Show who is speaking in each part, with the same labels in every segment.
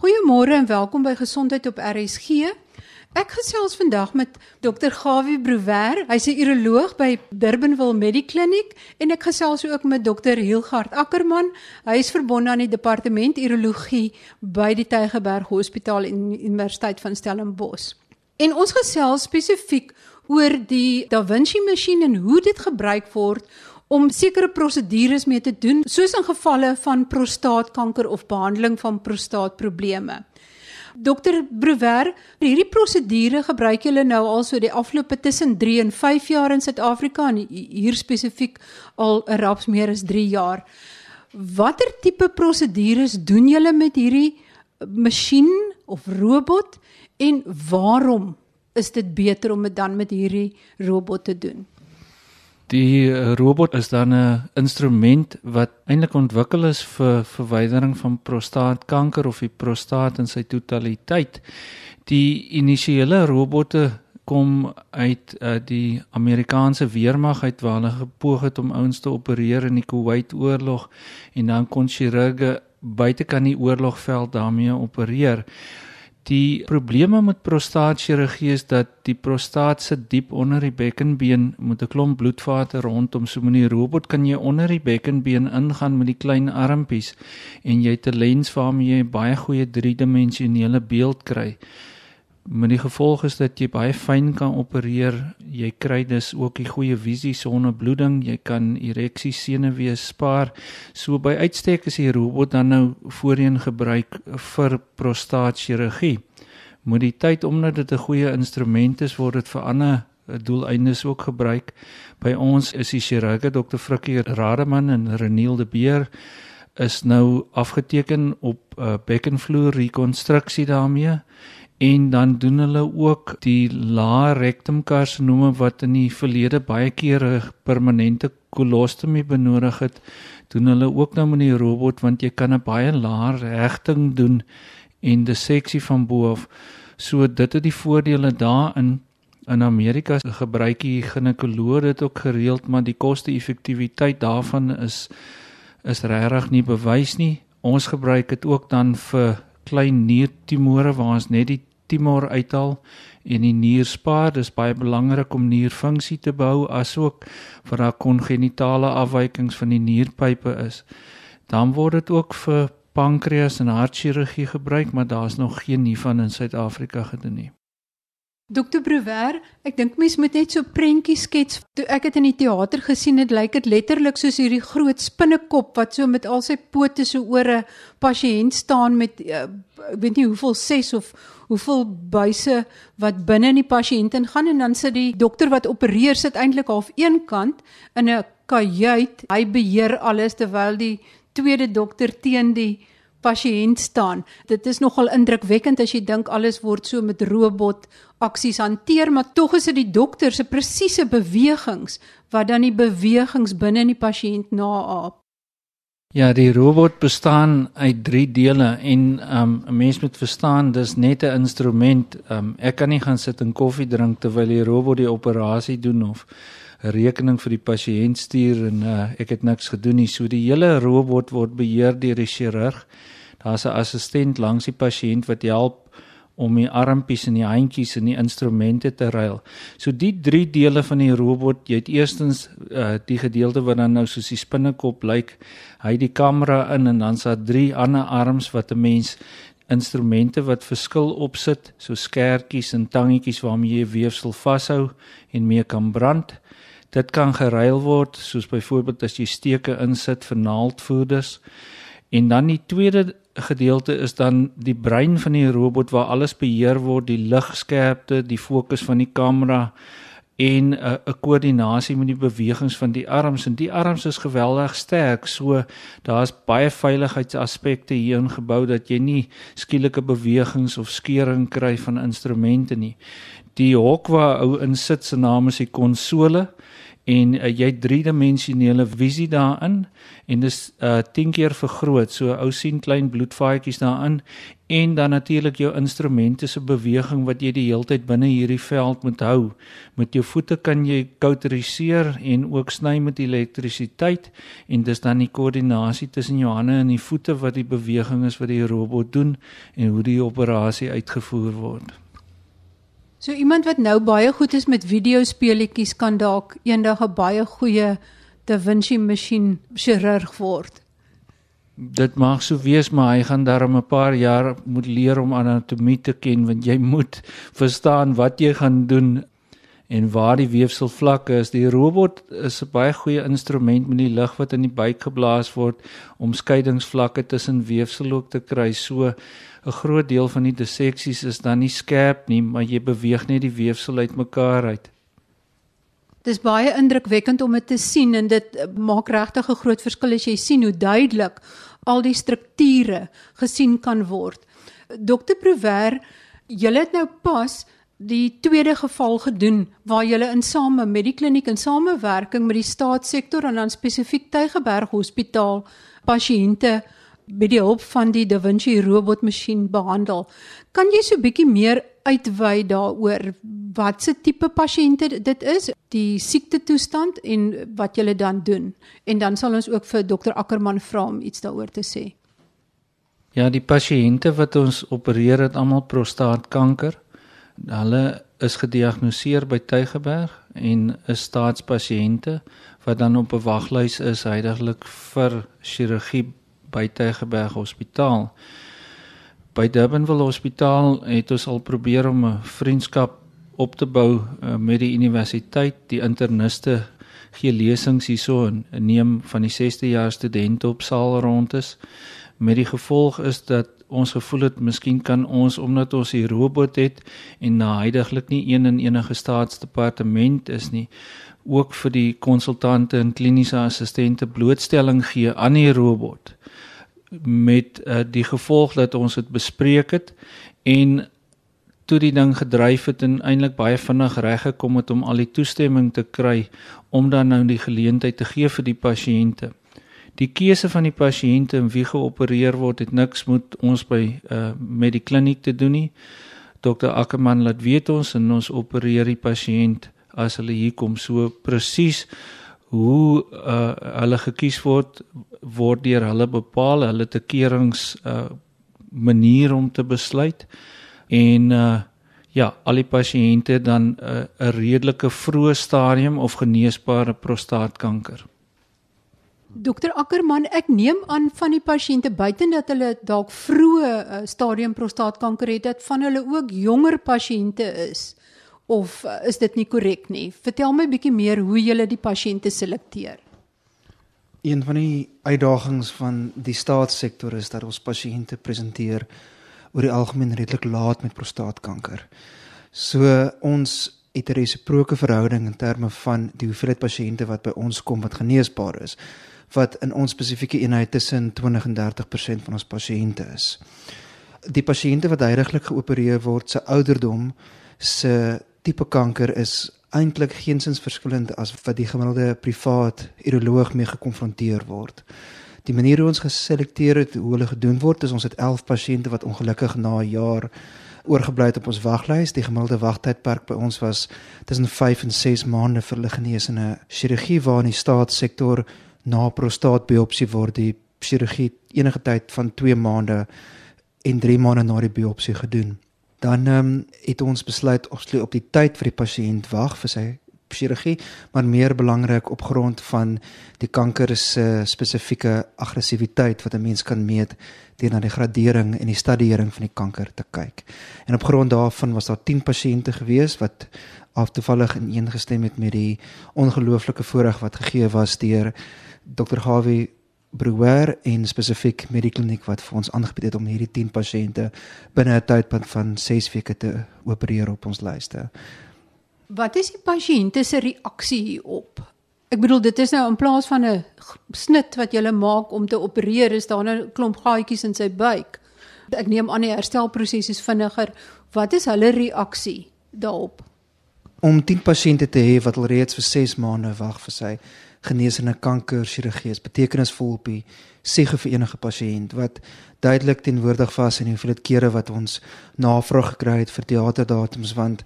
Speaker 1: Goeiemôre en welkom by Gesondheid op RSG. Ek gesels vandag met Dr. Gawie Brouwer. Hy's 'n uroloog by Durbanville Medikliniek en ek gesels ook met Dr. Hilgard Ackermann. Hy is verbonde aan die departement urologie by die Tygerberg Hospitaal en Universiteit van Stellenbosch. En ons gesels spesifiek oor die Da Vinci masjien en hoe dit gebruik word om sekere prosedures mee te doen, soos in gevalle van prostaatkanker of behandeling van prostaatprobleme. Dokter Brouwer, hierdie prosedure gebruik julle nou al so die afgelope tussen 3 en 5 jaar in Suid-Afrika en hier spesifiek al 'n raps meer as 3 jaar. Watter tipe prosedures doen julle met hierdie masjien of robot en waarom is dit beter om dit dan met hierdie robot te doen?
Speaker 2: Die eh, robot is dan 'n instrument wat eintlik ontwikkel is vir verwydering van prostaatkanker of die prostaat in sy totaliteit. Die initiële robotte kom uit uh, die Amerikaanse weermag uit waar hulle gepoog het om ouens te opereer in die Kuwait oorlog en dan kon chirurge buitekant die oorlogveld daarmee opereer. Die probleme met prostaatchirurgie is dat die prostaat sit diep onder die bekkenbeen met 'n klomp bloedvate rondom. So die robot kan jy onder die bekkenbeen ingaan met die klein armpies en jy het 'n lens waarmee jy baie goeie driedimensionele beeld kry met die gevolg is dat jy baie fyn kan opereer. Jy kry dus ook die goeie visie sonder bloeding. Jy kan ereksie senuwees spaar. So by uitstek is die robot dan nou voorheen gebruik vir prostaatchirurgie. Met die tyd omdat dit 'n goeie instrument is, word dit vir ander doeleindes ook gebruik. By ons is die chirurge Dr. Frikkie Rademan en Reniel de Beer is nou afgeteken op 'n uh, bekkenvloer rekonstruksie daarmee en dan doen hulle ook die lae rectum karsinome wat in die verlede baie kere permanente kolostomie benodig het doen hulle ook nou met die robot want jy kan 'n baie lae regting doen en die seksie van bo af. So dit het die voordele daarin in Amerika gebruik die ginekoloog dit ook gereeld maar die koste-effektiwiteit daarvan is is regtig nie bewys nie. Ons gebruik dit ook dan vir klein niertumore waar ons net die tumor uithaal en die nier spaar. Dis baie belangrik om nierfunksie te behou asook vir daai kongenitale afwykings van die nierpype is. Dan word dit ook vir pankreas en hartchirurgie gebruik, maar daar's nog geen hiervan in Suid-Afrika gedoen nie.
Speaker 1: Dokter Brouwer, ek dink mens moet net so prentjies skets. Toe ek dit in die teater gesien het, lyk dit letterlik soos hierdie groot spinnekop wat so met al sy pote so oor 'n pasiënt staan met uh, ek weet nie hoeveel 6 of hoeveel buise wat binne in die pasiënt ingaan en dan sit die dokter wat opereer sit eintlik half een kant in 'n kajuit. Hy beheer alles terwyl die tweede dokter teen die pasiënt staan. Dit is nogal indrukwekkend as jy dink alles word so met robot aksies hanteer, maar tog is dit die dokter se presiese bewegings wat dan die bewegings binne in die pasiënt naaap.
Speaker 2: Ja, die robot bestaan uit 3 dele en um, 'n um, mens moet verstaan dis net 'n instrument. Um, ek kan nie gaan sit en koffie drink terwyl die robot die operasie doen of rekening vir die pasiënt stuur en uh, ek het niks gedoen nie. So die hele robot word beheer deur die chirurg. Daar's 'n assistent langs die pasiënt wat help om die armpies en die handjies en die instrumente te ruil. So die drie dele van die robot, jy het eerstens uh, die gedeelte wat dan nou soos die spinnekop lyk. Hy het die kamera in en dan's daar drie ander arms wat 'n mens instrumente wat verskil opsit, so skertjies en tangetjies waarmee jy weefsel vashou en mee kan brand. Dit kan geruil word soos byvoorbeeld as jy steke insit vir naaldvoerders. En dan die tweede gedeelte is dan die brein van die robot waar alles beheer word, die ligskerpte, die fokus van die kamera en 'n uh, 'n koördinasie met die bewegings van die arms en die arms is geweldig sterk. So daar's baie veiligheidsaspekte hier ingebou dat jy nie skielike bewegings of skeuring kry van instrumente nie. Die hok waar ou in sit se naam is die konsole en uh, jy het driedimensionele visie daarin en dis uh 10 keer vergroot. So ou sien klein bloedvaatjies daarin en dan natuurlik jou instrumente se beweging wat jy die hele tyd binne hierdie veld moet hou. Met jou voete kan jy kauteriseer en ook sny met elektrisiteit en dis dan die koördinasie tussen jou hande en die voete wat die beweging is wat die robot doen en hoe die operasie uitgevoer word
Speaker 1: So iemand wat nou baie goed is met videospeletjies kan dalk eendag 'n baie goeie Da Vinci masjien chirurg word.
Speaker 2: Dit mag so wees, maar hy gaan daarom 'n paar jaar moet leer om anatomie te ken want jy moet verstaan wat jy gaan doen en waar die weefselvlakke is. Die robot is 'n baie goeie instrument met die lug wat in die buik geblaas word om skeidingsvlakke tussen weefsel ook te kry. So 'n groot deel van die disseksies is dan nie skerp nie, maar jy beweeg net die weefsel uitmekaar uit.
Speaker 1: Dis baie indrukwekkend om dit te sien en dit eh, maak regtig 'n groot verskil as jy sien hoe duidelik al die strukture gesien kan word. Dr. Prover, julle het nou pas die tweede geval gedoen waar julle in same met die kliniek in samewerking met die staatssektor en dan spesifiek Tygerberg Hospitaal pasiënte met die hulp van die Da Vinci robotmasjien behandel. Kan jy so 'n bietjie meer uitwy daaroor wat se tipe pasiënte dit is, die siekte toestand en wat jy dan doen? En dan sal ons ook vir dokter Ackerman vra om iets daaroor te sê.
Speaker 2: Ja, die pasiënte wat ons opereer het almal prostaatkanker. Hulle is gediagnoseer by Tygerberg en is staatspasiënte wat dan op 'n waglys is heidaglik vir chirurgie by Tygerberg Hospitaal. By Durbanville Hospitaal het ons al probeer om 'n vriendskap op te bou uh, met die universiteit. Die interniste gee lesings hierso en neem van die 6de jaar studente op saal rond is. Met die gevolg is dat ons gevoel het miskien kan ons omdat ons hier robot het en na heidaglik nie een in enige staatsdepartement is nie ook vir die konsultante en kliniese assistente blootstelling gee aan die robot met uh, die gevolg dat ons dit bespreek het en toe die ding gedryf het en eintlik baie vinnig reg gekom het om al die toestemming te kry om dan nou die geleentheid te gee vir die pasiënte. Die keuse van die pasiënte en wie geopereer word het niks met ons by uh, met die kliniek te doen nie. Dr Ackerman laat weet ons en ons opereer die pasiënt as hulle hier kom. So presies hoe uh, hulle gekies word word deur hulle bepaal hulle te keurings uh, manier om te besluit. En uh, ja al die pasiënte dan 'n uh, redelike vroeë stadium of geneesbare prostaatkanker
Speaker 1: Dokter Ackerman, ek neem aan van die pasiënte buite dat hulle dalk vroeë uh, stadium prostaatkanker het, dat van hulle ook jonger pasiënte is of uh, is dit nie korrek nie? Vertel my bietjie meer hoe jy die pasiënte selekteer.
Speaker 3: Een van die uitdagings van die staatssektor is dat ons pasiënte presenteer oor die algemeen redelik laat met prostaatkanker. So ons het 'n resiproke verhouding in terme van die hoeveelheid pasiënte wat by ons kom wat geneesbaar is wat in ons spesifieke eenheid tussen 20 en 30% van ons pasiënte is. Die pasiënte wat heidaglik geopereer word se ouderdom se tipe kanker is eintlik geensins verskillend as wat die gemiddelde privaat uroloog mee gekonfronteer word. Die manier hoe ons geselekteer het hoe hulle gedoen word is ons het 11 pasiënte wat ongelukkig na 'n jaar oorgebly het op ons waglys. Die gemiddelde wagtydperk by ons was tussen 5 en 6 maande vir hulle genesene chirurgie waar in die staatssektor na prostaatbiopsie word die chirurgie enige tyd van 2 maande en 3 maande na die biopsie gedoen dan ehm um, het ons besluit ons sal op die tyd vir die pasiënt wag vir sy chirurgie, maar meer belangrik op grond van die kanker se spesifieke aggressiwiteit wat 'n mens kan meet deur na die gradering en die stadiering van die kanker te kyk. En op grond daarvan was daar 10 pasiënte gewees wat aftoevallig ineengestem het met die ongelooflike voorreg wat gegee was deur Dr. Harvey Brewer en spesifiek met die kliniek wat vir ons aangebied het om hierdie 10 pasiënte binne 'n tydpunt van 6 weke te opereer op ons lyste.
Speaker 1: Wat is die pasiënte se reaksie hierop? Ek bedoel dit is nou in plaas van 'n snit wat jy maak om te opereer is daar 'n nou klomp gaatjies in sy buik. Ek neem aan die herstelproses is vinniger. Wat is hulle reaksie daarop?
Speaker 3: om 10 pasiënte te hê wat alreeds vir 6 maande wag vir sy genesende kanker chirurgie is betekenisvol op die siege vir enige pasiënt wat duidelik teenwoordig was in hoeveel kere wat ons navraag gekry het vir teaterdatums want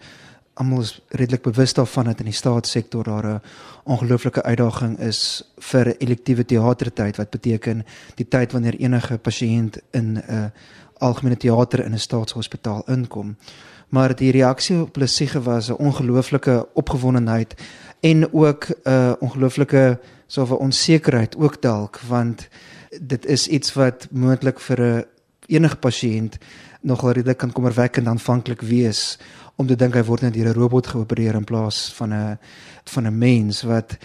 Speaker 3: almal is redelik bewus daarvan dat in die staatssektor daar 'n ongelooflike uitdaging is vir elektiewe teatertyd wat beteken die tyd wanneer enige pasiënt in 'n algemene teater in 'n staatshospitaal inkom. Maar die reaksie op hulle siege was 'n ongelooflike opgewondenheid en ook 'n uh, ongelooflike sowel onsekerheid ook dalk want dit is iets wat moontlik vir 'n enige pasiënt nogal redelik kan kommerwekkend aanvanklik wees om te dink hy word net deur 'n robot geopereer in plaas van 'n van 'n mens wat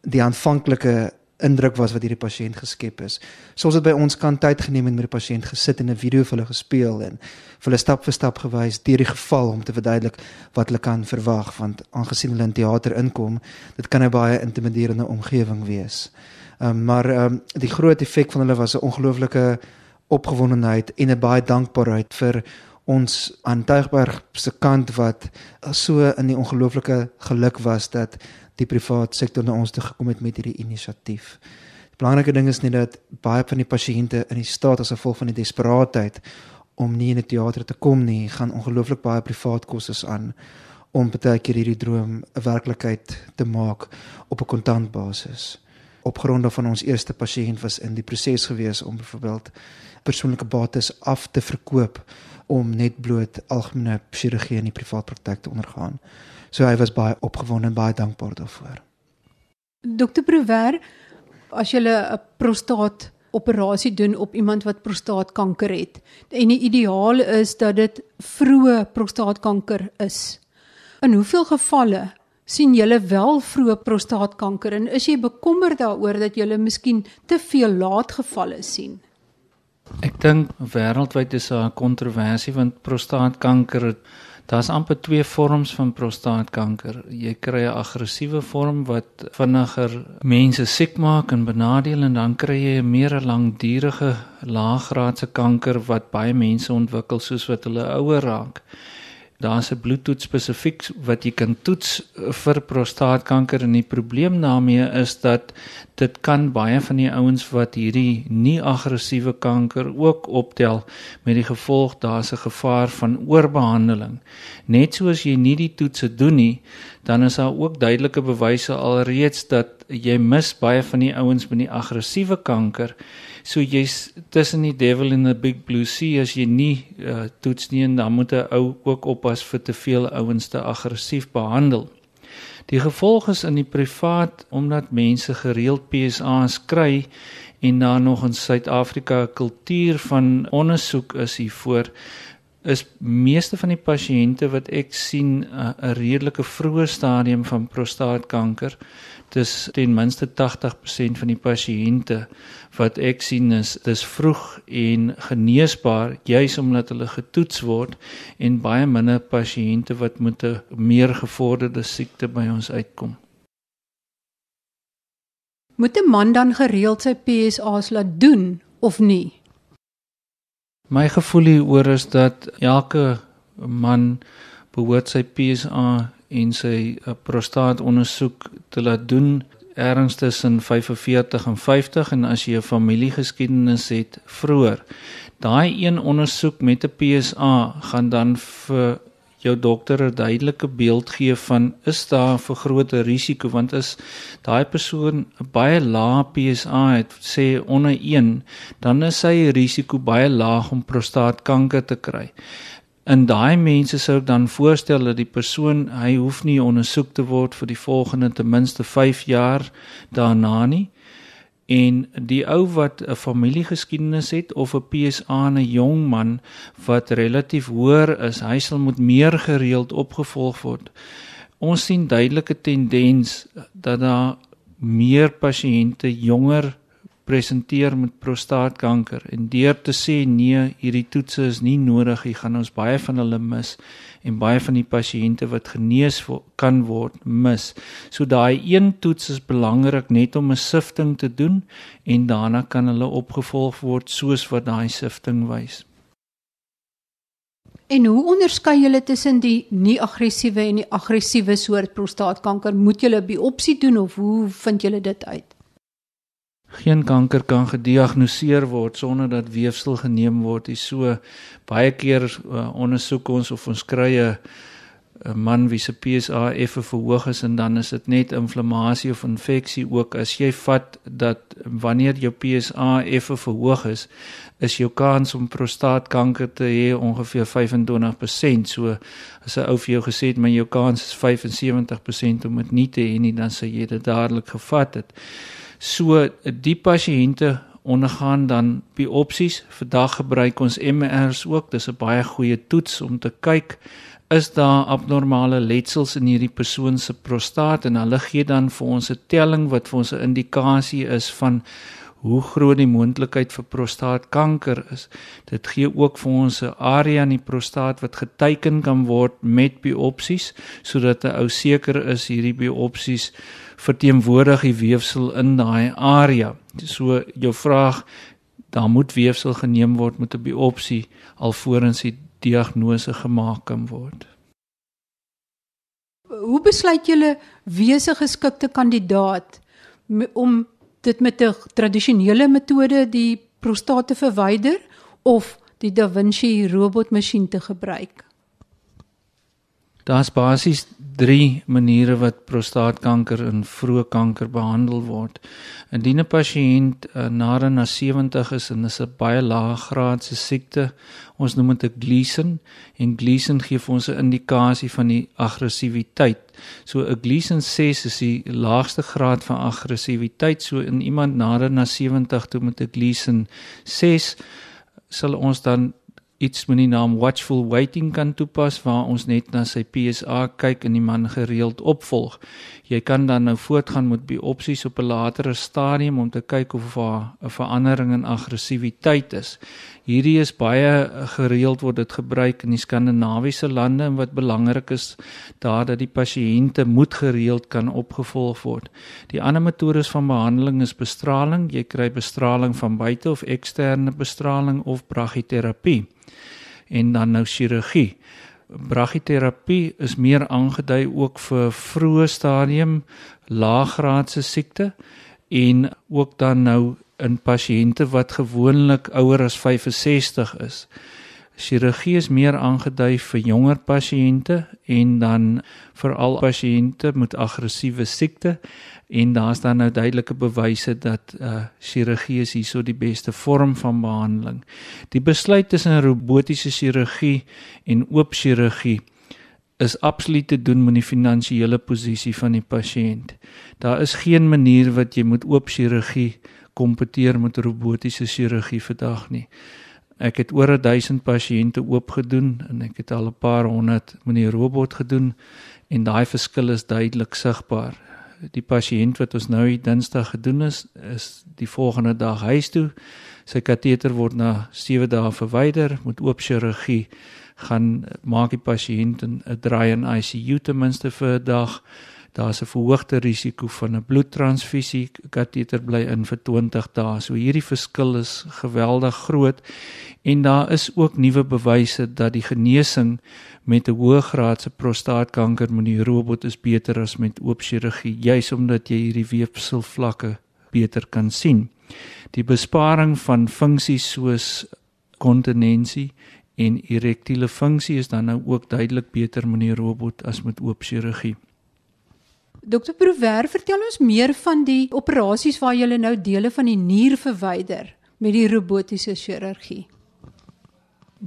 Speaker 3: die aanvanklike indruk was wat hierdie pasiënt geskep is. So ons het by ons kant tyd geneem en met die pasiënt gesit en 'n video vir hulle gespeel en vir hulle stap vir stap gewys deur die geval om te verduidelik wat hulle kan verwag want aangesien hulle in teater inkom, dit kan 'n baie intimiderende omgewing wees. Ehm um, maar ehm um, die groot effek van hulle was 'n ongelooflike opgewondenheid en 'n baie dankbaarheid vir ons aan Tuigberg se kant wat so in die ongelooflike geluk was dat die private sektor na ons toe gekom het met hierdie inisiatief. Die belangrike ding is net dat baie van die pasiënte in die staat as gevolg van die desperaatheid om nie in 'n teater te kom nie, gaan ongelooflik baie privaat kostes aan om baie keer hierdie droom 'n werklikheid te maak op 'n kontantbasis. Op grond van ons eerste pasiënt was in die proses gewees om byvoorbeeld persoonlike bates af te verkoop om net bloot algemene chirurgie in die privaat praktyk te ondergaan. So hy was baie opgewonde en baie dankbaar daarvoor.
Speaker 1: Dokter Prouwer, as jy 'n prostaat operasie doen op iemand wat prostaatkanker het en die ideaal is dat dit vroeë prostaatkanker is. In hoeveel gevalle sien julle wel vroeë prostaatkanker en is jy bekommerd daaroor dat julle miskien te veel laat gevalle sien?
Speaker 2: Ek dink wêreldwyd is daar 'n kontroversie want prostaatkanker Daar's amper twee vorms van prostaatkanker. Jy kry 'n aggressiewe vorm wat vinniger mense siek maak en benadeel en dan kry jy 'n meer langdurige laaggraadse kanker wat baie mense ontwikkel soos wat hulle ouer raak daar's 'n bloedtoets spesifiek wat jy kan toets vir prostaatkanker en die probleem daarmee is dat dit kan baie van die ouens wat hierdie nie aggressiewe kanker ook optel met die gevolg daar's 'n gevaar van oorbehandeling. Net soos jy nie die toetse doen nie, dan is daar ook duidelike bewyse alreeds dat jy mis baie van die ouens met die aggressiewe kanker So jy's tussen die devil en the big blue sea as jy nie uh, toets nie en dan moet 'n ou ook oppas vir te veel ouens te aggressief behandel. Die gevolg is in die privaat omdat mense gereeld PSA's kry en daar nog in Suid-Afrika 'n kultuur van ondersoek is hiervoor is meeste van die pasiënte wat ek sien uh, 'n redelike vroeë stadium van prostaatkanker dis ten minste 80% van die pasiënte wat ek sien is dis vroeg en geneesbaar juis omdat hulle getoets word en baie minder pasiënte wat met 'n meer gevorderde siekte by ons uitkom.
Speaker 1: Moet 'n man dan gereeld sy PSA's laat doen of nie?
Speaker 2: My gevoel hieroor is dat elke man behoort sy PSA en sy uh, prostaatondersoek te laat doen ergens tussen 45 en 50 en as jy 'n familiegeskiedenis het vroeër daai een ondersoek met 'n PSA gaan dan vir jou dokter 'n duidelike beeld gee van is daar 'n vergrote risiko? Want as daai persoon 'n baie lae PSA het sê onder 1 dan is sy risiko baie laag om prostaatkanker te kry in daai mense sou dan voorstel dat die persoon hy hoef nie ondersoek te word vir die volgende ten minste 5 jaar daarna nie. En die ou wat 'n familiegeskiedenis het of 'n PSA 'n jong man wat relatief hoër is hy sal moet meer gereeld opgevolg word. Ons sien duidelike tendens dat daar meer pasiënte jonger presenteer met prostaatkanker en deur te sê nee, hierdie toetse is nie nodig nie, gaan ons baie van hulle mis en baie van die pasiënte wat genees kan word mis. So daai een toets is belangrik net om 'n sifting te doen en daarna kan hulle opgevolg word soos wat daai sifting wys.
Speaker 1: En hoe onderskei julle tussen die nie-aggressiewe en die aggressiewe soort prostaatkanker? Moet julle biopsie doen of hoe vind julle dit uit?
Speaker 2: Geen kanker kan gediagnoseer word sonder dat weefsel geneem word. Dis so baie keer uh, ondersoek ons of ons kry 'n 'n man wie se PSA effe verhoog is en dan is dit net inflammasie of infeksie ook as jy vat dat wanneer jou PSA effe verhoog is is jou kans om prostaatkanker te hê ongeveer 25%. So as 'n ou vir jou gesê het maar jou kans is 75% om dit nie te hê nie, dan sê jy dit dadelik gevat het. So die pasiënte ondergaan dan biopsies. Vandag gebruik ons MR's ook. Dis 'n baie goeie toets om te kyk is daar abnormale letsels in hierdie persoon se prostaat en hulle gee dan vir ons 'n telling wat vir ons 'n indikasie is van hoe groot die moontlikheid vir prostaatkanker is. Dit gee ook vir ons 'n area in die prostaat wat geteken kan word met biopsies sodat 'n ou seker is hierdie biopsies verteenwoordig die weefsel in daai area. So jou vraag daar moet weefsel geneem word met 'n biopsie alvorens die diagnose gemaak kan word.
Speaker 1: Hoe besluit julle wie 'n geskikte kandidaat om dit met 'n tradisionele metode die prostaat te verwyder of die Da Vinci robotmasjien te gebruik?
Speaker 2: Daar's basies 3 maniere wat prostaatkanker en vroeë kanker behandel word. Indien 'n pasiënt uh, na 70 is en is 'n baie lae graadse siekte, ons noem dit 'n Gleason en Gleason gee vir ons 'n indikasie van die aggressiwiteit. So 'n Gleason 6 is die laagste graad van aggressiwiteit. So in iemand na 70 toe met 'n Gleason 6 sal ons dan iets met die naam watchful waiting kan toepas waar ons net na sy PSA kyk en die man gereeld opvolg. Jy kan dan nou voortgaan met biopsies op 'n latere stadium om te kyk of daar 'n verandering in aggressiwiteit is. Hierdie is baie gereeld word dit gebruik in die Skandinawiese lande en wat belangrik is daar dat die pasiënte moet gereeld kan opgevolg word. Die ander metodes van behandeling is bestraling. Jy kry bestraling van buite of eksterne bestraling of brachyterapie en dan nou chirurgie. Brachyterapie is meer aangedui ook vir vroeë stadium laaggraadse siekte en ook dan nou in pasiënte wat gewoonlik ouer as 65 is. Chirurgie is meer aangedui vir jonger pasiënte en dan veral pasiënte met aggressiewe siekte en daar's dan nou duidelike bewyse dat uh chirurgie is hierso die beste vorm van behandeling. Die besluit tussen robotiese chirurgie en oop chirurgie is absoluut te doen met die finansiële posisie van die pasiënt. Daar is geen manier wat jy met oop chirurgie kompeteer met robotiese chirurgie vandag nie. Ek het oor 1000 pasiënte oopgedoen en ek het al 'n paar honderd met die robot gedoen en daai verskil is duidelik sigbaar. Die pasiënt wat ons nou die Dinsdag gedoen is, is die volgende dag huis toe. Sy kateter word na 7 dae verwyder met oop chirurgie. Gaan maak die pasiënt 'n draai in ICU ten minste vir 'n dag daar's 'n verhoogde risiko van 'n bloedtransfusie kateter bly in vir 20 dae. So hierdie verskil is geweldig groot en daar is ook nuwe bewyse dat die genesing met 'n hoë graadse prostaatkanker met die robot is beter as met oop chirurgie, juis omdat jy hierdie weefselvlakke beter kan sien. Die besparing van funksies soos kontinensie en erektiele funksie is dan nou ook duidelik beter met die robot as met oop chirurgie.
Speaker 1: Dokter Prouwer, vertel ons meer van die operasies waar jy nou dele van die nier verwyder met die robotiese chirurgie.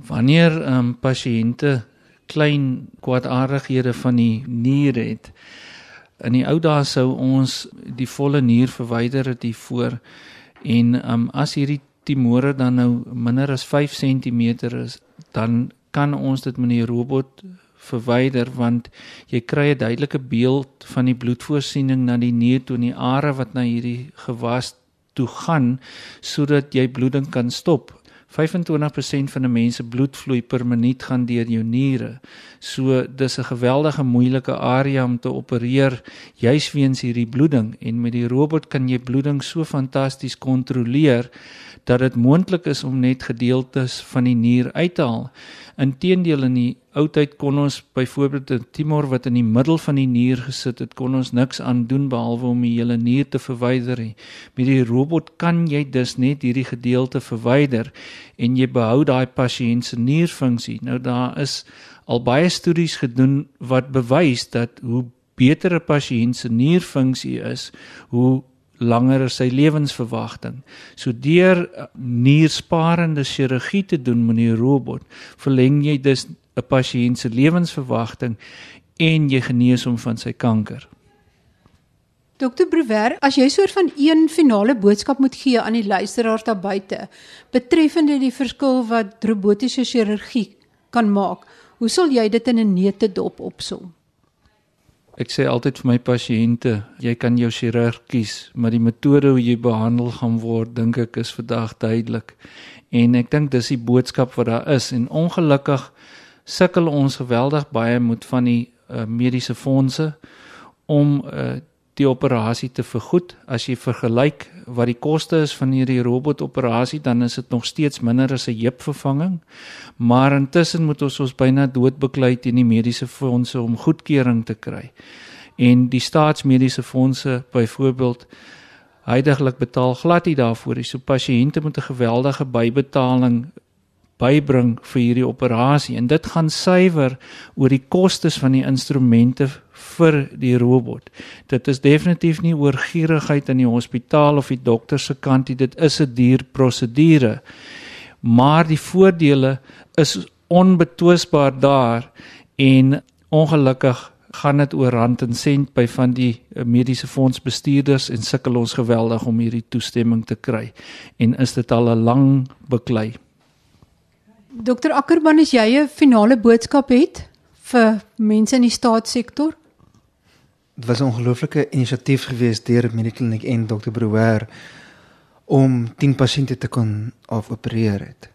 Speaker 2: Wanneer ehm um, pasiënte klein kwaadaardighede van die nier het, in die ou dae sou ons die volle nier verwyder het hiervoor en ehm um, as hierdie tumore dan nou minder as 5 cm is, dan kan ons dit met die robot verwyder want jy kry 'n duidelike beeld van die bloedvoorsiening na die nier toe en die are wat na hierdie gewas toe gaan sodat jy bloeding kan stop. 25% van 'n mens se bloedvloei per minuut gaan deur jou niere. So dis 'n geweldige moeilike area om te opereer juis weens hierdie bloeding en met die robot kan jy bloeding so fantasties kontroleer dat dit moontlik is om net gedeeltes van die nier uit te haal. Inteendeel in die ou tyd kon ons byvoorbeeld 'n tumor wat in die middel van die nier gesit het, kon ons niks aan doen behalwe om die hele nier te verwyder. Met die robot kan jy dus net hierdie gedeelte verwyder en jy behou daai pasiënt se nierfunksie. Nou daar is al baie studies gedoen wat bewys dat hoe beter 'n pasiënt se nierfunksie is, hoe langer is sy lewensverwagting. So deur niersparende chirurgie te doen met die robot, verleng jy dus 'n pasiënt se lewensverwagting en jy genees hom van sy kanker.
Speaker 1: Dokter Brewer, as jy soort van een finale boodskap moet gee aan die luisteraars daar buite betreffende die verskil wat robotiese chirurgie kan maak, hoe sal jy dit in 'n neutedop opsom?
Speaker 2: Ek sê altyd vir my pasiënte, jy kan jou chirurg kies, maar die metode hoe jy behandel gaan word, dink ek is vandag duidelik. En ek dink dis die boodskap wat daar is en ongelukkig sukkel ons geweldig baie met van die uh, mediese fondse om uh, die operasie te vergoed. As jy vergelyk wat die koste is van hierdie robotoperasie, dan is dit nog steeds minder as 'n heupvervanging. Maar intussen moet ons ons byna doodbeklei teen die mediese fondse om goedkeuring te kry. En die staatsmediese fondse byvoorbeeld heidaglik betaal glad nie daarvoor nie. So pasiënte moet 'n geweldige bybetaling bybring vir hierdie operasie en dit gaan suiwer oor die kostes van die instrumente vir die robot. Dit is definitief nie oor gierigheid in die hospitaal of die dokter se kant nie, dit is 'n duur prosedure. Maar die voordele is onbetwisbaar daar en ongelukkig gaan dit oor rand en sent by van die mediese fondsbestuurders en sukkel ons geweldig om hierdie toestemming te kry en is dit al 'n lang beklei.
Speaker 1: Dokter Ackerman, as jy 'n finale boodskap het vir mense in die staatssektor?
Speaker 3: Dit was 'n ongelooflike inisiatief geweest deur Medikliniek en Dr. Brouwer om 10 pasiënte te kon opereer het.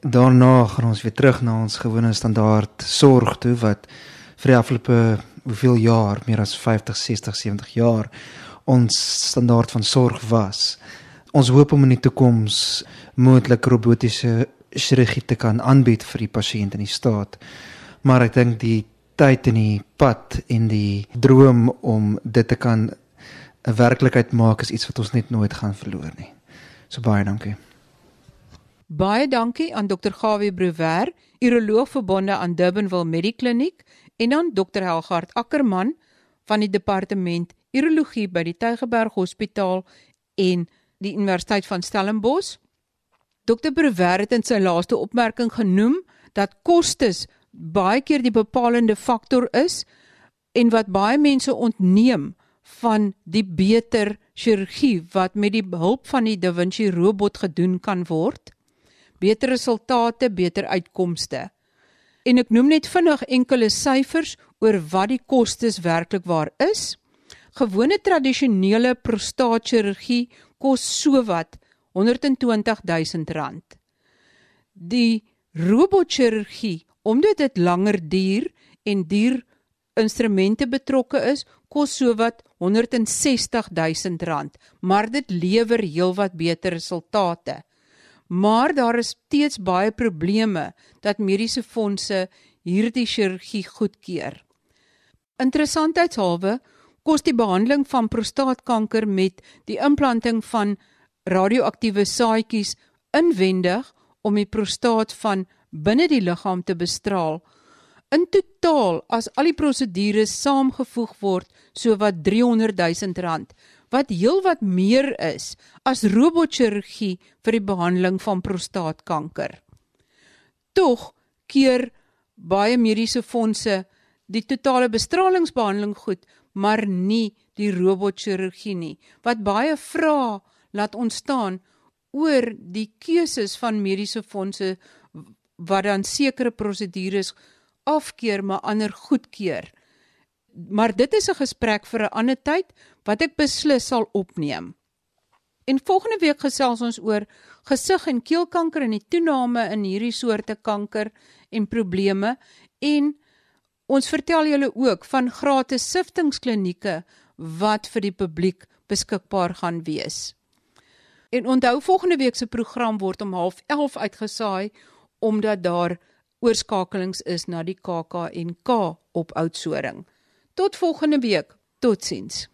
Speaker 3: Daarna gaan ons weer terug na ons gewone standaard sorg toe wat vir die afgelope hoeveel jaar, meer as 50, 60, 70 jaar ons standaard van sorg was. Ons hoop om in die toekoms moontlik robotiese chirurgie te kan aanbied vir die pasiënt in die staat. Maar ek dink die tyd en die pad en die droom om dit te kan 'n werklikheid maak is iets wat ons net nooit gaan verloor nie. So baie dankie.
Speaker 1: Baie dankie aan Dr. Gawie Brouwer, uroloog verbonde aan Durbanville Medikliniek en aan Dr. Helgard Ackermann van die departement urologie by die Tygerberg Hospitaal en die Universiteit van Stellenbosch. Dr. Brewer het in sy laaste opmerking genoem dat kostes baie keer die bepalende faktor is en wat baie mense ontneem van die beter chirurgie wat met die hulp van die Da Vinci robot gedoen kan word. Beter resultate, beter uitkomste. En ek noem net vinnig enkele syfers oor wat die kostes werklik waar is. Gewone tradisionele prostaatchirurgie kos sowat R120000. Die robotchirurgie, omdat dit langer duur en duur instrumente betrokke is, kos sowat R160000, maar dit lewer heelwat beter resultate. Maar daar is steeds baie probleme dat mediese fondse hierdie chirurgie goedkeur. Interessantheidshalwe kos die behandeling van prostaatkanker met die implanting van radioaktiewe saadjies inwendig om die prostaat van binne die liggaam te bestraal. In totaal, as al die prosedures saamgevoeg word, so wat 300 000 rand, wat heelwat meer is as robotchirurgie vir die behandeling van prostaatkanker. Tog keer baie mediese fondse die totale bestralingsbehandeling goed, maar nie die robotchirurgie nie. Wat baie vra laat ontstaan oor die keuses van mediese fondse wat dan sekere prosedures afkeur maar ander goedkeur. Maar dit is 'n gesprek vir 'n ander tyd wat ek beslis sal opneem. En volgende week gesels ons oor gesig en keelkanker en die toename in hierdie soorte kanker en probleme en ons vertel julle ook van gratis siftingsklinieke wat vir die publiek beskikbaar gaan wees. En onthou volgende week se program word om 11:30 uitgesaai omdat daar oorskakelings is na die KAKNK op Oudtshoorn. Tot volgende week. Totsiens.